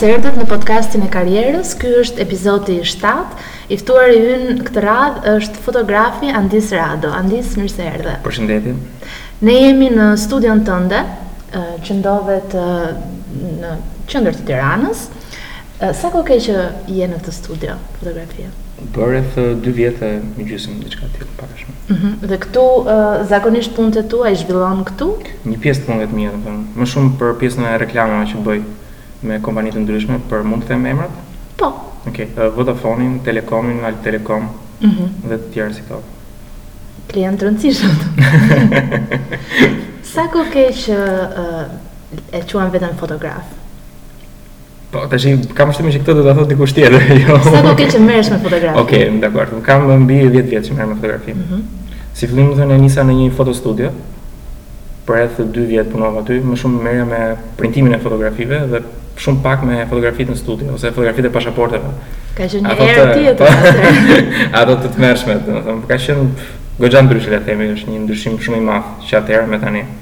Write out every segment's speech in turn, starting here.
Mirë se erdhët në podcastin e karrierës. Ky është epizodi 7. I ftuari ynë këtë radhë është fotografi Andis Rado. Andis, mirë se erdhe. Përshëndetje. Ne jemi në studion tënde, që ndodhet në qendër të Tiranës. Sa kohë ke që je në këtë studio fotografie? Po rreth dy vjet e gjysmë diçka e tillë pak a shumë. Ëh, mhm. dhe këtu zakonisht punët e tua i zhvillon këtu? Një pjesë të punëve të mia, domethënë, më shumë për pjesën e reklamave që bëj me kompani të ndryshme, po mund të them emrat? Po. Okej, okay. Vodafone, Telekomin, Albtelekom, ëh, mm -hmm. dhe të tjerë si këto. Klientë të rëndësishëm. Sa kohë ke që e quan veten fotograf? Po, tashi kam përshtypjen se këtë do ta thotë dikush tjetër, jo. Sa kohë ke që merresh me fotografi? Okej, okay, dakord. Unë kam mbi 10 vjet që merrem me fotografi. Mm -hmm. Si fillim domethënë nisa në një foto studio. Për rreth 2 vjet punova aty, më shumë merrja me printimin e fotografive dhe shumë pak me fotografitë në studio ose fotografitë e pasaporteve. Ka qenë një erë tjetër. Ato të tmerrshme, domethënë, ka qenë goxha ndryshe le të themi, është një ndryshim shumë i madh që atëherë me tani.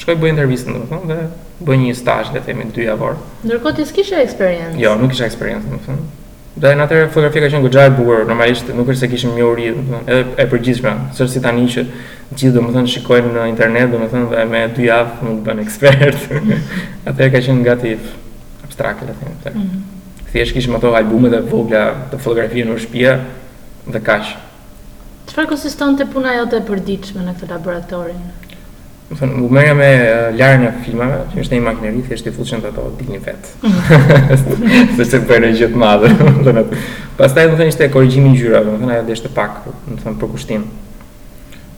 shkoj bëj intervistën domethënë dhe bëj një stazh le të themi 2 javor. Ndërkohë ti s'kishe eksperiencë. Jo, nuk kisha eksperiencë domethënë. Dhe ne atëherë fotografia ka qenë goxha e bukur, normalisht nuk është se kishim njohuri, domethënë edhe e përgjithshme, s'është si tani që të gjithë domethënë shikojnë në internet domethënë dhe me 2 javë mund të bëhen ekspert. atëherë ka qenë gati abstrakt le të themi këtë. Mm -hmm. Thjesht kishim ato albumet e vogla të fotografive në shtëpi dhe kaq. Çfarë konsistonte puna jote e përditshme në këtë laborator? Domethënë, u merrja me larjen e filmave, që ishte një makineri, thjesht i fusje ato, dilnin vetë. S'është se bëje ndonjë gjë të madhe. Pastaj, domethënë, ishte korrigjimi i ngjyrave, domethënë, ajo deshte pak, domethënë, përkushtim.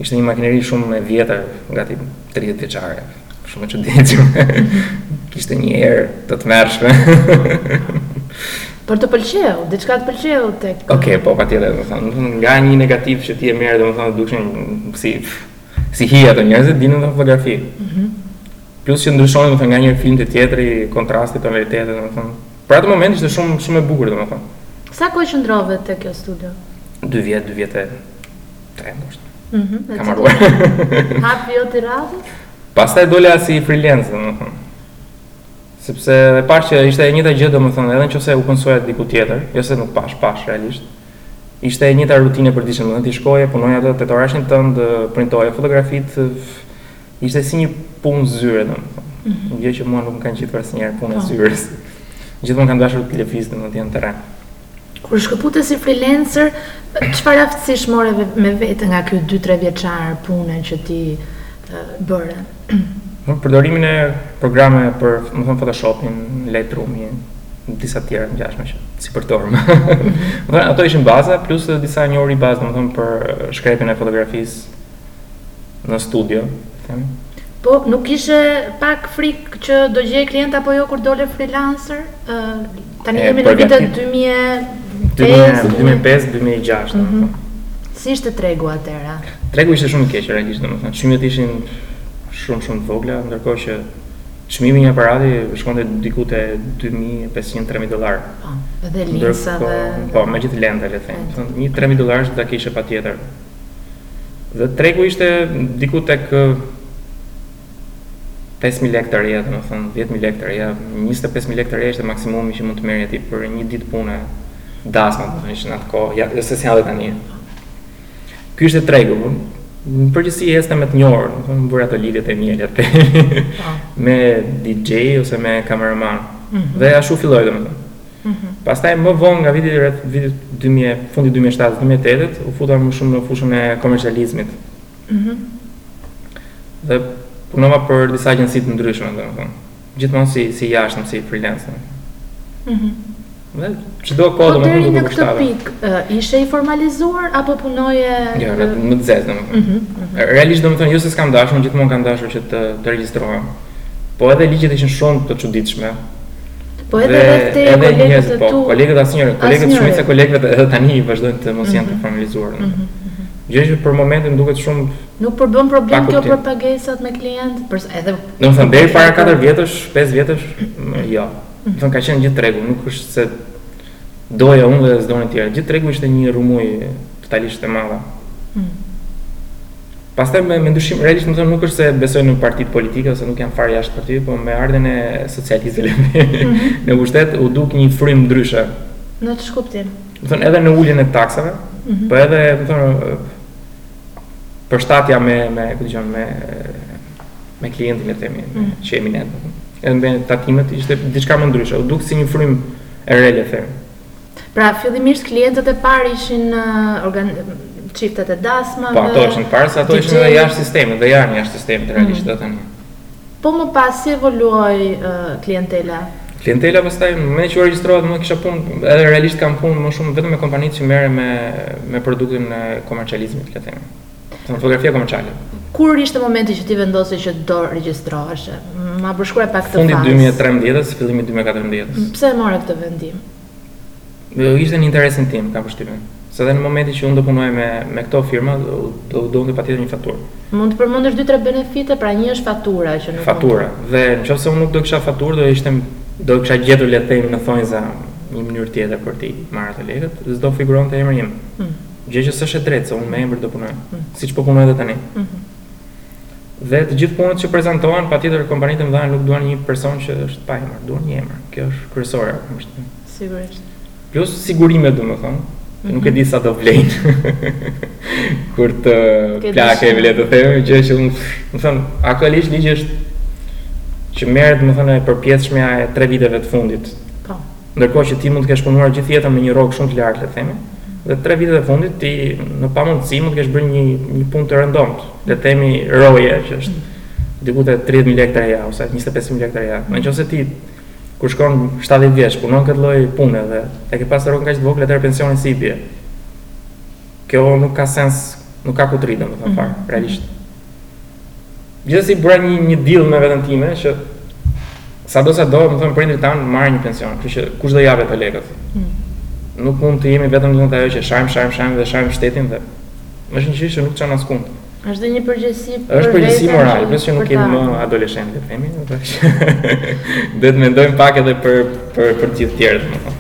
Ishte një makineri shumë e vjetër, gati 30 vjeçare. Shumë e çuditshme. Kishte një erë të tmerrshme. Por të pëlqeu, diçka të pëlqeu tek. Okej, okay, po patjetër, domethënë, do nga një negativ që ti e merr, domethënë, dukshin si si hi ato njerëzit dilnin në fotografi. Mhm. Mm Plus që ndryshon, domethënë, nga një film te tjetri, kontrasti, tonaliteti, domethënë. Për atë moment ishte shumë shumë e bukur, domethënë. Sa kohë qëndrove te kjo studio? 2 vjet, 2 vjet e Tre muaj. Mhm. Kam harruar. Hapi yt i radhës? Pastaj dola si freelance, domethënë. Sepse e pashë që ishte e njëjta gjë domethënë, edhe nëse punësohesha diku tjetër, jo se nuk pashë, pashë realisht. Ishte e njëjta rutinë përditë, domethënë ti shkoje, punoje atë tetë orëshin tënd, printoje fotografitë. Ishte si një punë zyre domethënë. Mm -hmm. Gjë që mua nuk më ka ngjitur asnjëherë puna po. e zyrës. Gjithmonë kam dashur të lëviz domethënë në terren. Kur u shkëpute si freelancer, çfarë aftësish more me vete nga ky 2-3 vjeçar pune që ti bëre? Unë përdorimin e programeve për, domethënë, Photoshopin, Lightroomin, disa tjera të ngjashme që s'i përdor më. Domethënë, ato ishin baza, plus edhe disa njohuri bazë, domethënë, për shkrepjen e fotografisë, në studio, them. Po, nuk kishe pak frikë që do gjeje klient apo jo kur dole freelancer? Uh, tani jemi në vitet 2005, 2005, 2006, mm -hmm. Si ishte tregu atëherë? Tregu ishte shumë i keq realisht, domethënë, çmimet ishin shumë shumë të vogla, ndërkohë që çmimi i aparatit shkonte diku te 2500-3000 dollarë. Po, dhe lentja dhe Po, me gjithë lente le të them. Një 3000 dollarë do ta kishe patjetër. Dhe tregu ishte diku tek 5000 lekë të reja, domethënë 10000 lekë të reja, 25000 lekë të reja ishte maksimumi që mund të merrje ti për një ditë pune. Dasma, domethënë ishte në atë kohë, ja, siç është edhe tani. Ky ishte tregu, po, në përgjithësi është me të njohur, domethënë bëra ato lidhjet e mia atë. Po. me DJ ose me kameraman. Mm -hmm. Dhe ashtu filloi domethënë. Pastaj më vonë nga viti rreth vitit dy mijë, fundi dy mijë e shtatë, dy mijë e tetë, u futa më shumë në fushën e komercializmit. Dhe punova për disa agjenci të ndryshme, domethënë, gjithmonë si i jashtëm, si freelancer. Dhe çdo kohë po deri në këtë pikë ishe i formalizuar apo punoje Jo, në të zezë domethënë. Realisht domethënë jo se s'kam dashur, gjithmonë kam dashur që të të regjistrohem. Po edhe ligjet ishin shumë të çuditshme. Po edhe rrethi, kolegët e po, tu? Kolegët asnjëri, kolegët shumica e kolegëve edhe tani vazhdojnë të mos jenë të mhm. formalizuar. Mhm, mhm, Gjë që për momentin duket shumë Nuk përbën problem kjo për pagesat me klientë, për edhe Domethënë deri para 4 vjetësh, 5 vjetësh, jo. Domethënë ka qenë gjithë tregu, nuk është se Doja unë dhe s'donin tjerët. Gjithë tregu ishte një rrëmujë totalisht e madhe. Hmm. Pastaj me, me ndryshim, realisht domethënë nuk është se besoj në partitë politike ose nuk jam fare jashtë partive, po me ardhjen e socialistëve mm -hmm. në pushtet u duk një frymë ndryshe. Në ç'kuptim. Domethënë edhe në uljen e taksave, mm -hmm. po edhe domethënë përshtatja me, me, këtë gjënë, me, me klientin le të themi, mm -hmm. siç jemi mhm. ne, edhe me tatimet, ishte diçka më ndryshe, u duk si një frymë E re le të themi. Pra fillimisht klientët e parë ishin organ çiftet e dasmave. Po ato ishin pare, se ato ishin edhe jashtë sistemit, dhe janë jashtë sistemit realisht mm. tani. Po më pas si evoluoi uh, klientela? Klientela pastaj mbasi u regjistrova, më kisha punë, edhe realisht kam punuar më shumë vetëm me kompanitë që merren me me produktin e komercializmit, le të themi. Fotografia komerciale. Kur ishte momenti që ti vendose që do regjistroheshe? Ma përshkruaj pak këtë fazë. Fundi 2013-s, fillimi 2014-s. Pse e morë këtë vendim? Dhe ishte në interesin tim, kam përshtypjen. Se dhe në momentin që unë do punoj me, me këto firma, do, do, duan patjetër një faturë. Mund të përmendësh 2-3 benefite, pra një është fatura që nuk Fatura, mund... dhe në qofë se unë nuk do kisha faturë, do ishte, do kisha gjetur le të themi në thonjëza një mënyrë tjetër për t'i marrë ato lekët, dhe s'do figuronte emri im. Mm. Gjë që s'është e drejtë se unë me emër do punoj, siç po punoj edhe tani. Dhe të gjithë punët që prezantohen, patjetër kompanitë e mëdha nuk duan një person që është pa emër, duan një emër. Kjo është kryesore, më shtë. Sigurisht. Plus sigurime, domethënë, që nuk e di sa do vlejnë. Kur të plakem vlejnë, të themi, gjë që unë, domethënë, aktualisht ligji është që merret domethënë e përpjesshmja e tre viteve të fundit. Po. Ndërkohë që ti mund të kesh punuar gjithë jetën me një rrogë shumë të lartë, le të themi, dhe tre vitet e fundit ti në pamundësi mund të kesh bërë një një punë të rëndomtë, le të themi roje që është diku te 30000 lekë të reja ose 25000 lekë të reja. Në qoftë se ti kur shkon 70 vjeç punon këtë lloj pune dhe e ke pasur rrogën kaq të vogël, atëherë pensioni si i bie? Kjo nuk ka sens, nuk ka kuptim domethënë fare, realisht. Gjithsesi bëra një, një deal me veten time, që sado sado, domethënë prindrit tanë marrin një pension, kështu që kush do ia japë ato lekët. Mm. Nuk mund të jemi vetëm te ajo që shajmë, shajmë, shajmë dhe shajmë shtetin dhe është një çështje që nuk çon askund. Është dhe një përgjegjësi për është përgjegjësi morale, plus që nuk jemi më adoleshentë, le të themi, duhet të mendojmë pak edhe për Për për të gjithë tjerët, domethënë.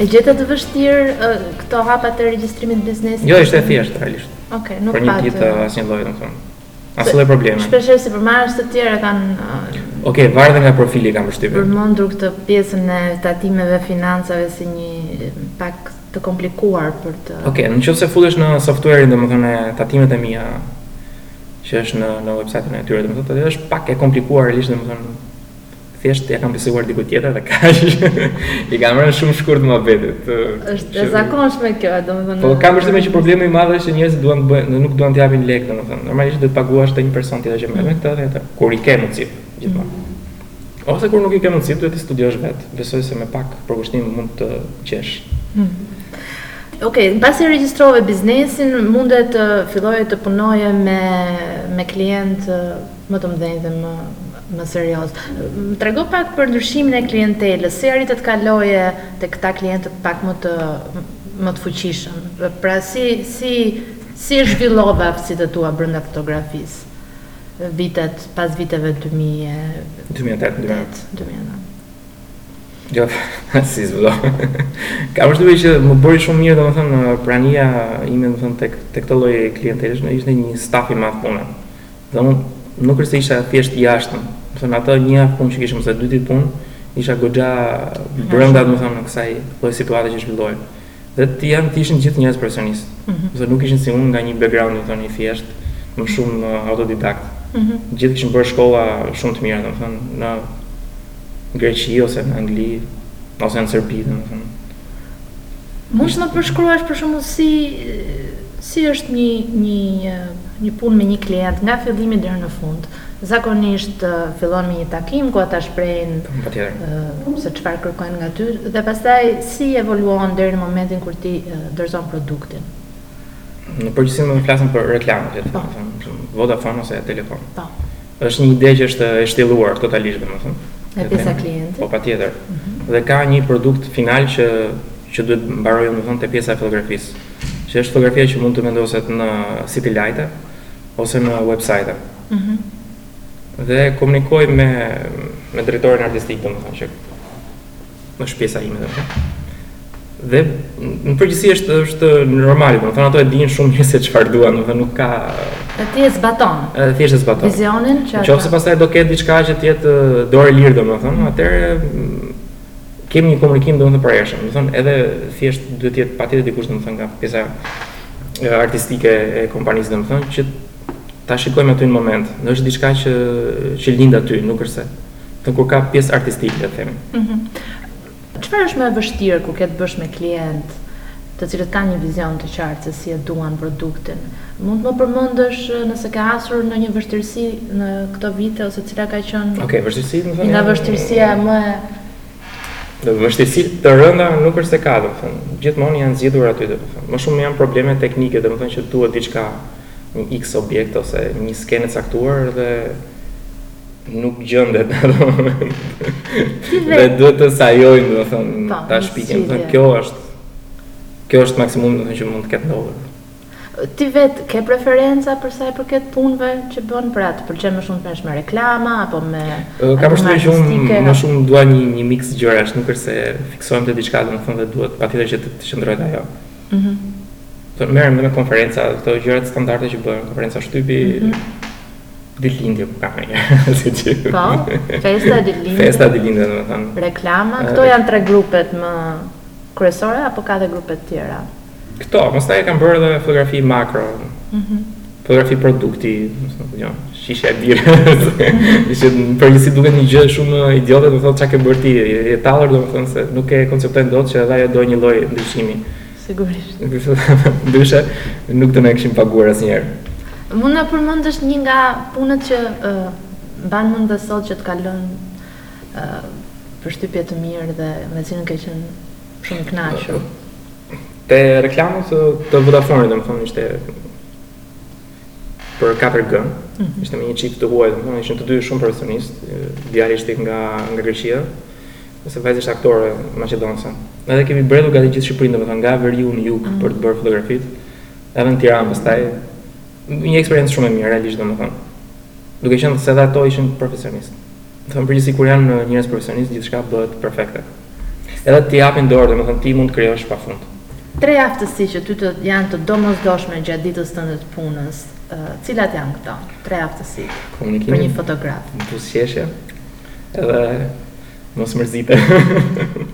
I gjete të vështira këto hapat e regjistrimit të biznesit? Jo, ishte thjesht, realisht. Okej, nuk pate. Për një ditë asnjë lloj, domethënë. Asnjë lloj problemi. Shpeshherë sipërmarrës të tjerë e kanë uh, Ok, varet nga profili kam përshtypjen. Përmendur këtë pjesën e tatimeve financave si një pak të komplikuar për të Ok, në qoftë se futesh në software-in, domethënë tatimet e mia që është në në website-in e tyre, domethënë është pak e komplikuar realisht domethënë thjesht ia kam besuar dikujt tjetër dhe kaq. I kam rënë shumë shkurt muhabetit. Është e zakonshme kjo, domethënë. Po kam përshtypjen që problemi i madh është që njerëzit duan të bëjnë, nuk duan të japin lekë, domethënë. Normalisht duhet të paguash te një person tjetër që merret me këtë dhe atë. Kur i ke mundësi gjithmonë. Mm. Ose kur nuk i ke mundësi, duhet të studiosh vet. Besoj se me pak përkushtim mund të jesh. Mm. Ok, në pasi regjistrove biznesin, munde të filloje të punoje me, me klient më të mëdhenj dhe më më serioz. Më trego pak për ndryshimin e klientelës, si arrite të kaloje tek këta klientët pak më të më të fuqishëm? Pra si si si e zhvillove aftësitë e tua brenda fotografisë, vitet pas viteve dy mijë e dy mijë e tetë, dy mijë e nëntë, dy mijë e nëntë. Jo, si zhvillo. Kam përshtypje që më bëri shumë mirë, domethënë prania ime domethënë tek tek këtë lloj klientelesh, ishte një staf i madh pune. Dhe unë nuk është se isha thjesht i jashtëm, domethënë ato një javë punë që kishim, ose dy ditë punë, isha goxha brenda, domethënë, në kësaj lloj situate që zhvillohej. Dhe të janë të ishin gjithë njerëz profesionistë. Mm -hmm. Dhe nuk ishin si unë nga një background, domethënë, i thjesht, më shumë uh, autodidakt. Mm -hmm. Gjithë kishin bërë shkolla shumë të mira, domethënë, në Greqi, ose në Angli, ose në Serbi, domethënë. Mund të më përshkruash për shembull si si është një një një një punë me një klient nga fillimi deri në fund. Zakonisht fillon me një takim ku ata shprehin po, se çfarë kërkojnë nga ty dhe pastaj si evoluon deri në momentin kur ti dorëzon produktin. Në përgjithësi ne flasim për reklamë, le të, po, themi, Vodafone ose Telekom. Po. Është një ide që është e shtjelluar totalisht, domethënë. Nga pjesa e klientit? Po, patjetër. Dhe ka një produkt final që që duhet të mbarojë domethënë te pjesa e fotografisë. Që është fotografia që mund të vendoset në City Light ose në website. Ëh. Mm dhe komunikoj me me drejtorin artistik domethënë që është pjesa ime dhe dhe në përgjithësi është është normal, domethënë ato e dinë shumë mirë se çfarë duan, domethënë nuk ka Dhe ti e zbaton. Edhe thjesht e zbaton. Vizionin që ata. Nëse pastaj do ketë diçka që të jetë dorë e lirë, domethënë, atëherë kemi një komunikim domethënë të përhershëm. Domethënë edhe thjesht duhet të jetë patjetër dikush domethënë nga pjesa artistike e kompanisë domethënë që ta shikojmë aty në moment. Dhe është diçka që që lind aty, nuk është se. Të kur ka pjesë artistike, le të themi. Mhm. Çfarë është më e vështirë kur ke të bësh me klient të cilët kanë një vizion të qartë se si e duan produktin? Mund të më përmendësh nëse ke hasur ndonjë vështirësi në këto vite ose cila ka qenë Ok, vështirësi domethënë. Nga vështirësia e... më e Dhe vështirësi të rënda nuk është se ka, domethënë. Gjithmonë janë zgjidhur aty, domethënë. Më shumë janë probleme teknike, domethënë që duhet diçka një X objekt ose një skenë e caktuar dhe nuk gjendet në atë moment. dhe duhet të sajojmë, domethënë, po, ta shpikim, domethënë, kjo është, kjo është maksimumi, domethënë, që mund të ketë ndodhur. Ti vetë, ke preferenca për sa i përket punëve që bën, pra të pëlqen më shumë të merresh me reklama, apo me... Kam përshtypje që unë më shumë dua një, një mix gjërash, nuk është se fiksohem te diçka, domethënë, dhe duhet, patjetër që të, të qëndroj te ajo. Të merrem me konferenca, këto gjërat standarde që bëhen, konferenca shtypi, mm -hmm. ditëlindje po kanë një, si që... Po, festa ditëlindje. Festa ditëlindje, domethënë. Reklama, këto janë tre grupet më kryesore, apo ka dhe grupe të tjera? Këto, pastaj kam bërë dhe fotografi makro. Mm -hmm. Fotografi produkti, domethënë po ja shishe birre. Është për një, se duket një gjë shumë idiote, do thotë ça ke bërë ti, e tallur domethënë se nuk e konceptojnë dot që edhe ajo do një lloj ndriçimi. Sigurisht. Ndryshe nuk do na kishim paguar asnjëherë. Mund na përmendësh një nga punët që uh, mban mend dhe sot që të ka lënë uh, përshtypje të mirë dhe me cilën ke qenë Shumë e kënaqur. Te reklama të, të Vodafone, domethënë, ishte për 4G, mm -hmm. ishte me një ekip të huaj, domethënë, ishin të dy shumë profesionistë, djali ishte nga, nga Greqia, kurse vajza ishte aktore maqedonase. Edhe kemi bredhur gati gjithë Shqipërinë, domethënë, nga veriu në jug mm. për të bërë fotografitë, edhe në Tiranë, pastaj, një eksperiencë shumë e mirë, realisht, domethënë, duke qenë se edhe ato ishin profesionistë. Thënë në përgjithësi kur janë njerëz profesionistë gjithçka bëhet perfekte. Edhe të japin dorë, domethënë ti mund të krijosh pafund. Tre aftësi që ty të janë të domosdoshme gjatë ditës tënde të punës, cilat janë këto? Tre aftësi. Komunikimi. Për një fotograf. Buzëqeshja. Edhe mos mërzitja.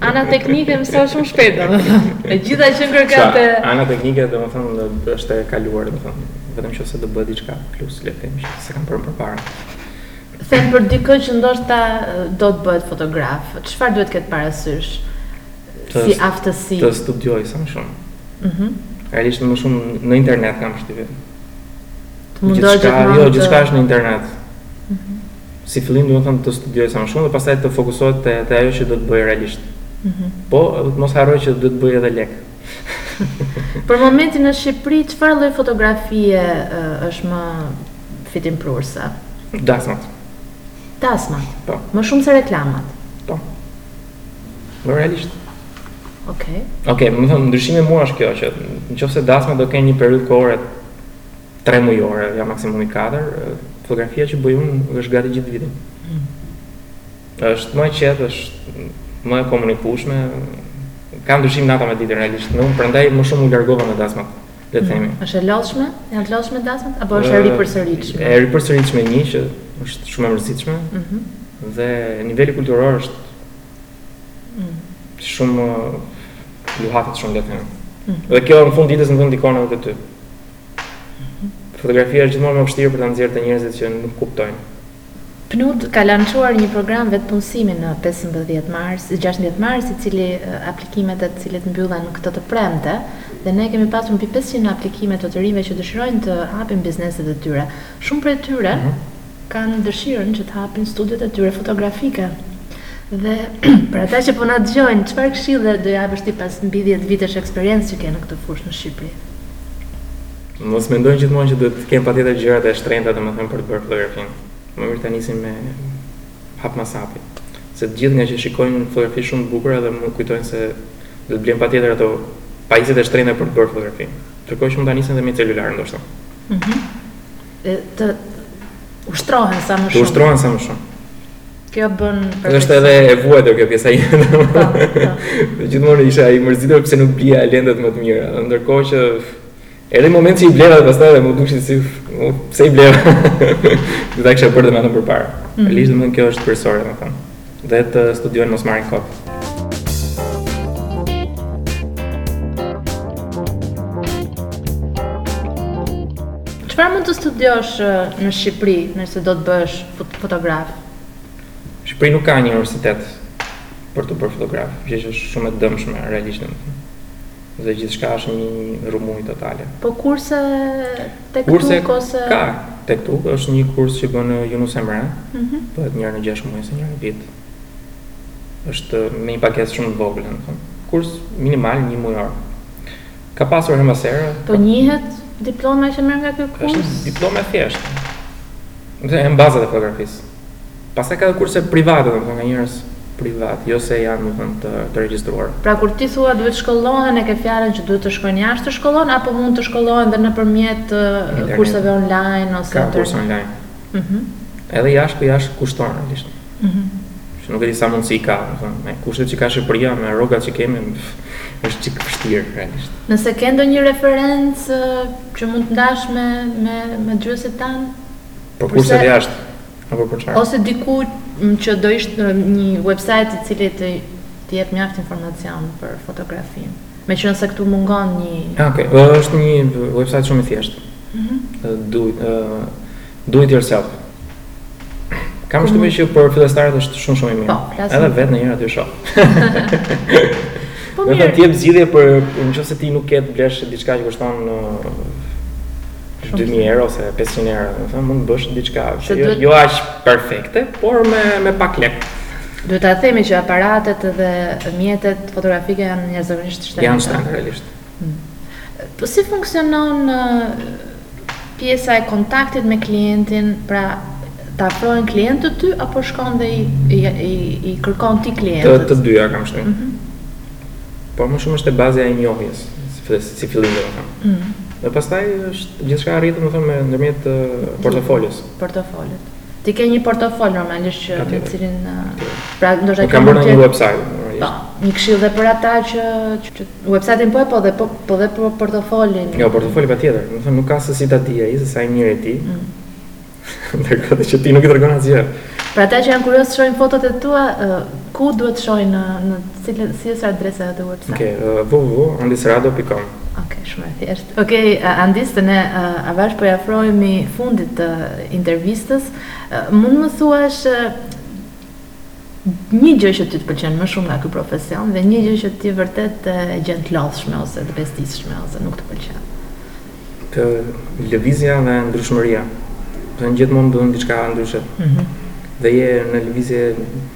ana teknike mësohet shumë shpejt, domethënë. E gjitha që kërkat te Ana teknike domethënë është e kaluar, domethënë. Vetëm nëse do bëhet diçka plus le të themi, s'e kam bërë përpara. Them për dikë që ndoshta do të bëhet fotograf, çfarë duhet të ketë parasysh si aftësi? Të studiojë sa më shumë. Mhm. Realisht më shumë në internet kam përshtypjen. Të mundohet gjithë gjithmonë. Jo, gjithçka është në internet. Mhm. Si fillim domethënë të studiojë sa më shumë dhe pastaj të fokusohet te te ajo që do të bëjë realisht. Mhm. Po të mos harrojë që duhet të bëjë edhe lek. Për momentin në Shqipëri, çfarë lloj fotografie është më fitimprurëse? Dasmat. Dasmat? Po. Më shumë se reklamat? Po. Më realisht. Okej. Okay. Okej, okay, domethënë, ndryshimi me mua është kjo që në qoftë se dasmat do kenë një periudhë kohore 3 mujore, ja maksimumi 4, fotografia që bëj unë është gati gjithë vitin. Mm. Është më e qetë, është më e komunikueshme. Ka ndryshim nata me ditën realisht. Unë prandaj më shumë u largova nga dasmat, le të mm. themi. Është e lodhshme? Janë të lodhshme dasmat apo është e ripërsëritshme? E ripërsëritshme një që është shumë e mërzitshme. Ëh. Mhm. Dhe niveli kulturor është mm. shumë luhatet shumë le të themi. Mm. Dhe kjo në fund të ditës ndikon edhe ty. Mm-hmm. Fotografia është gjithmonë më e vështirë për ta nxjerrë te njerëzit që nuk kuptojnë. PNUD ka lançuar një program vetëpunësimi në pesëmbëdhjetë mars, gjashtëmbëdhjetë mars, i cili aplikimet e të cilit mbyllen këtë të premte dhe ne kemi pasur mbi pesëqind aplikime të të rinjve që dëshirojnë të hapin bizneset e tyre. Shumë prej tyre kanë dëshirën që të hapin studiot e tyre fotografike dhe për ata që po na dëgjojnë, çfarë këshille do japësh ti pas mbi dhjetë vitesh eksperiencë që ke në këtë fushë në Shqipëri? Mos mendojnë gjithmonë që duhet të kenë patjetër gjërat e shtrenjta, domethënë për të bërë fotografinë. Më mirë ta nisin me hap pas hapi. Se të gjithë nga që shikojnë fotografi shumë të bukura edhe kujtojnë se do të blejnë patjetër ato pajisjet e shtrenjta për të bërë fotografinë. Ndërkohë që mund ta nisin edhe me celular ndoshta. Mhm. Mm e të ushtrohen sa më shumë. Të ushtrohen sa më shumë. Kjo bën për është edhe e vuajtur kjo pjesa ime. Po, po. Gjithmonë isha i mërzitur pse nuk blija lentet më të mira. Ndërkohë që Edhe në moment që i bleva dhe pastaj dhe më dukej si pse i bleva. Do ta kisha bërë dhe më herët përpara. Mm. Realisht domethënë kjo është kryesore domethënë. Dhe të studiojnë mos marrin kot. Çfarë mund të studiosh në Shqipëri nëse do të bëhesh fotograf? Shqipëri nuk ka një universitet për të bërë fotograf, gjë që është shumë e dëmshme realisht domethënë. dhe gjithçka është një rrëmujë totale. Po kurse tek kurse tuk ose ka tek tuk është një kurs që bën Yunus Emre, ëh, mm -hmm. bëhet një herë në 6 muaj ose një herë në vit. Është me një pagesë shumë të vogël, domethënë. Kurs minimal një mujor. Ka pasur herë pas herë. Po njihet diploma që merr nga ky kurs? Është diplomë e thjeshtë. Në bazat e fotografisë. Pastaj ka edhe kurse private, domethënë nga njerëz privatë, jo se janë domethënë të, të regjistruar. Pra kur ti thua duhet të shkollohen e ke fjalën që duhet të shkojnë jashtë të shkollohen apo mund të shkollohen dhe nëpërmjet kurseve online ose ka kurse online. Mhm. Mm edhe jashtë po jashtë kushton realisht. Mhm. Mm që nuk e di sa mundësi ka, domethënë me kushtet që ka Shqipëria, me rrogat që kemi, është çik vështirë realisht. Nëse ke ndonjë referencë që mund të ndash me me me dëgjuesit tanë? Për kurse jashtë apo për çfarë? Ose diku që do ishte një website i cili të të jep mjaft informacion për fotografinë. Meqenëse këtu mungon një... Ah, okay. është një website shumë i thjeshtë. Mm -hmm. do, uh, do it yourself. Kam shumë që për fillestarët është shumë shumë i mirë. Po, Edhe vetë ndonjëherë e shoh. po mirë. Dhe të jep zgjidhje për nëse ti nuk ke të blesh diçka që kushton 2000 euro ose 500 euro, do të thënë mund të bësh diçka që jo, jo aq perfekte, por me me pak lek. Duhet ta themi që aparatet dhe mjetet fotografike janë jashtëzakonisht të shtrenjta. Janë shtrenjta realisht. Hmm. Po si funksionon pjesa e kontaktit me klientin, pra të afrohen klientët ty apo shkon dhe i i, i, i kërkon ti klientët? Të, të dyja kam përshtypjen. Mm -hmm. Por më shumë është te baza e njohjes, si fillim do të thënë. Mm -hmm. Dhe pastaj është gjithçka arrihet domethënë me ndërmjet portofolës. Portofolët. Ti ke një portofol normalisht që në të cilin pra ndoshta ke bërë një website. Po, një këshillë dhe për ata që që website-in po e po dhe po po dhe për portofolin. Jo, portofoli patjetër. Domethënë nuk ka se si ta di ai se sa i mirë je ti. Mm. Ndërkohë dhe që ti nuk i tregon asgjë. Për ata që janë kuriozë të shohin fotot e tua, ku duhet të shohin në në cilën si është adresa jote website? Okej, okay, uh, www.andisrado.com. Okej, okay, shumë e thjeshtë. Okej, okay, uh, Andis, tani uh, avash po i afrohemi fundit të intervistës. Uh, mund të më thuash uh, një gjë që ty të pëlqen më shumë nga ky profesion dhe një gjë që ti vërtet e gjen të lodhshme ose të bezdisshme ose nuk të pëlqen. Të lëvizja dhe ndryshmëria. Domethënë gjithmonë duhet diçka ndryshe. Mm -hmm. Dhe je në lëvizje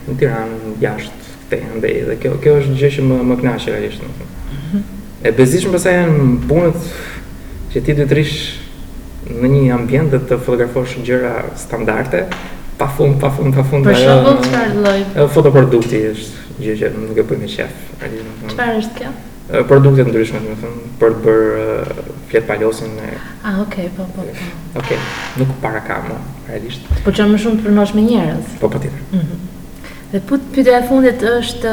në Tiranë, jashtë, këtej, andej. Dhe kjo, kjo është gjëja që më, më kënaq realisht. Mm -hmm. E bezishmë përsa janë punët që ti duhet të rrish në një ambient dhe të fotografosh gjëra standarde, pa fund, pa fund, pa fund. Për shembull çfarë lloji. Fotoprodukti është gjë që nuk e bëj me qejf. Çfarë është kjo? Produkte të ndryshme, domethënë, për të bërë fletëpalosjen e... Ah, okej, po, po, po. Okej, nuk para kam, realisht. Të pëlqen më shumë të punosh me njerëz? Po, patjetër. Mhm. Dhe pyt, pyetja e fundit është,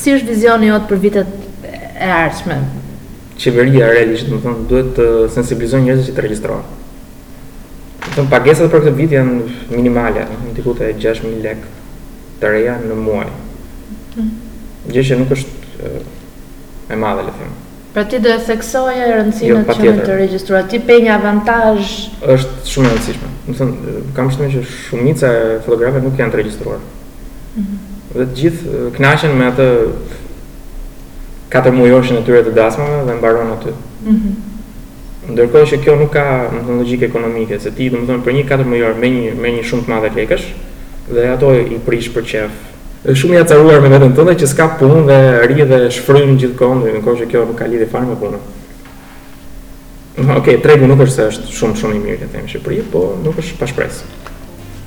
si është vizioni jot për vitet e ardhshme? Qeveria, realisht, domethënë, duhet të sensibilizojë njerëzit që të regjistrohen. Domethënë pagesat për këtë vit janë minimale, diku te 6.000 lek të reja në muaj. Mm. Gjë që nuk është e madhe, le të themi. Pra ti do e theksoje rëndësinë jo, e të qenit të regjistruar, të jep një avantazh. Është shumë e rëndësishme. Domethënë, kam përshtypjen që shumica e fotografëve nuk janë të regjistruar. Mm -hmm. Dhe të gjithë kënaqen me atë katërmujorshin e tyre të dasmave dhe mbaron aty. Mm -hmm. Ndërkohë që kjo nuk ka, domethënë, logjikë ekonomike, se ti, domethënë, për një katërmujor merr një merr një shumë të madhe lekësh dhe ato i prish për qejf. Je shumë i acaruar me veten tënde që s'ka punë dhe rri dhe shfryn gjithë kohën, ndërkohë që kjo nuk ka lidhje fare me punën. Okej, tregu nuk është se është shumë shumë i mirë le të themi në Shqipëri, po nuk është pa shpresë.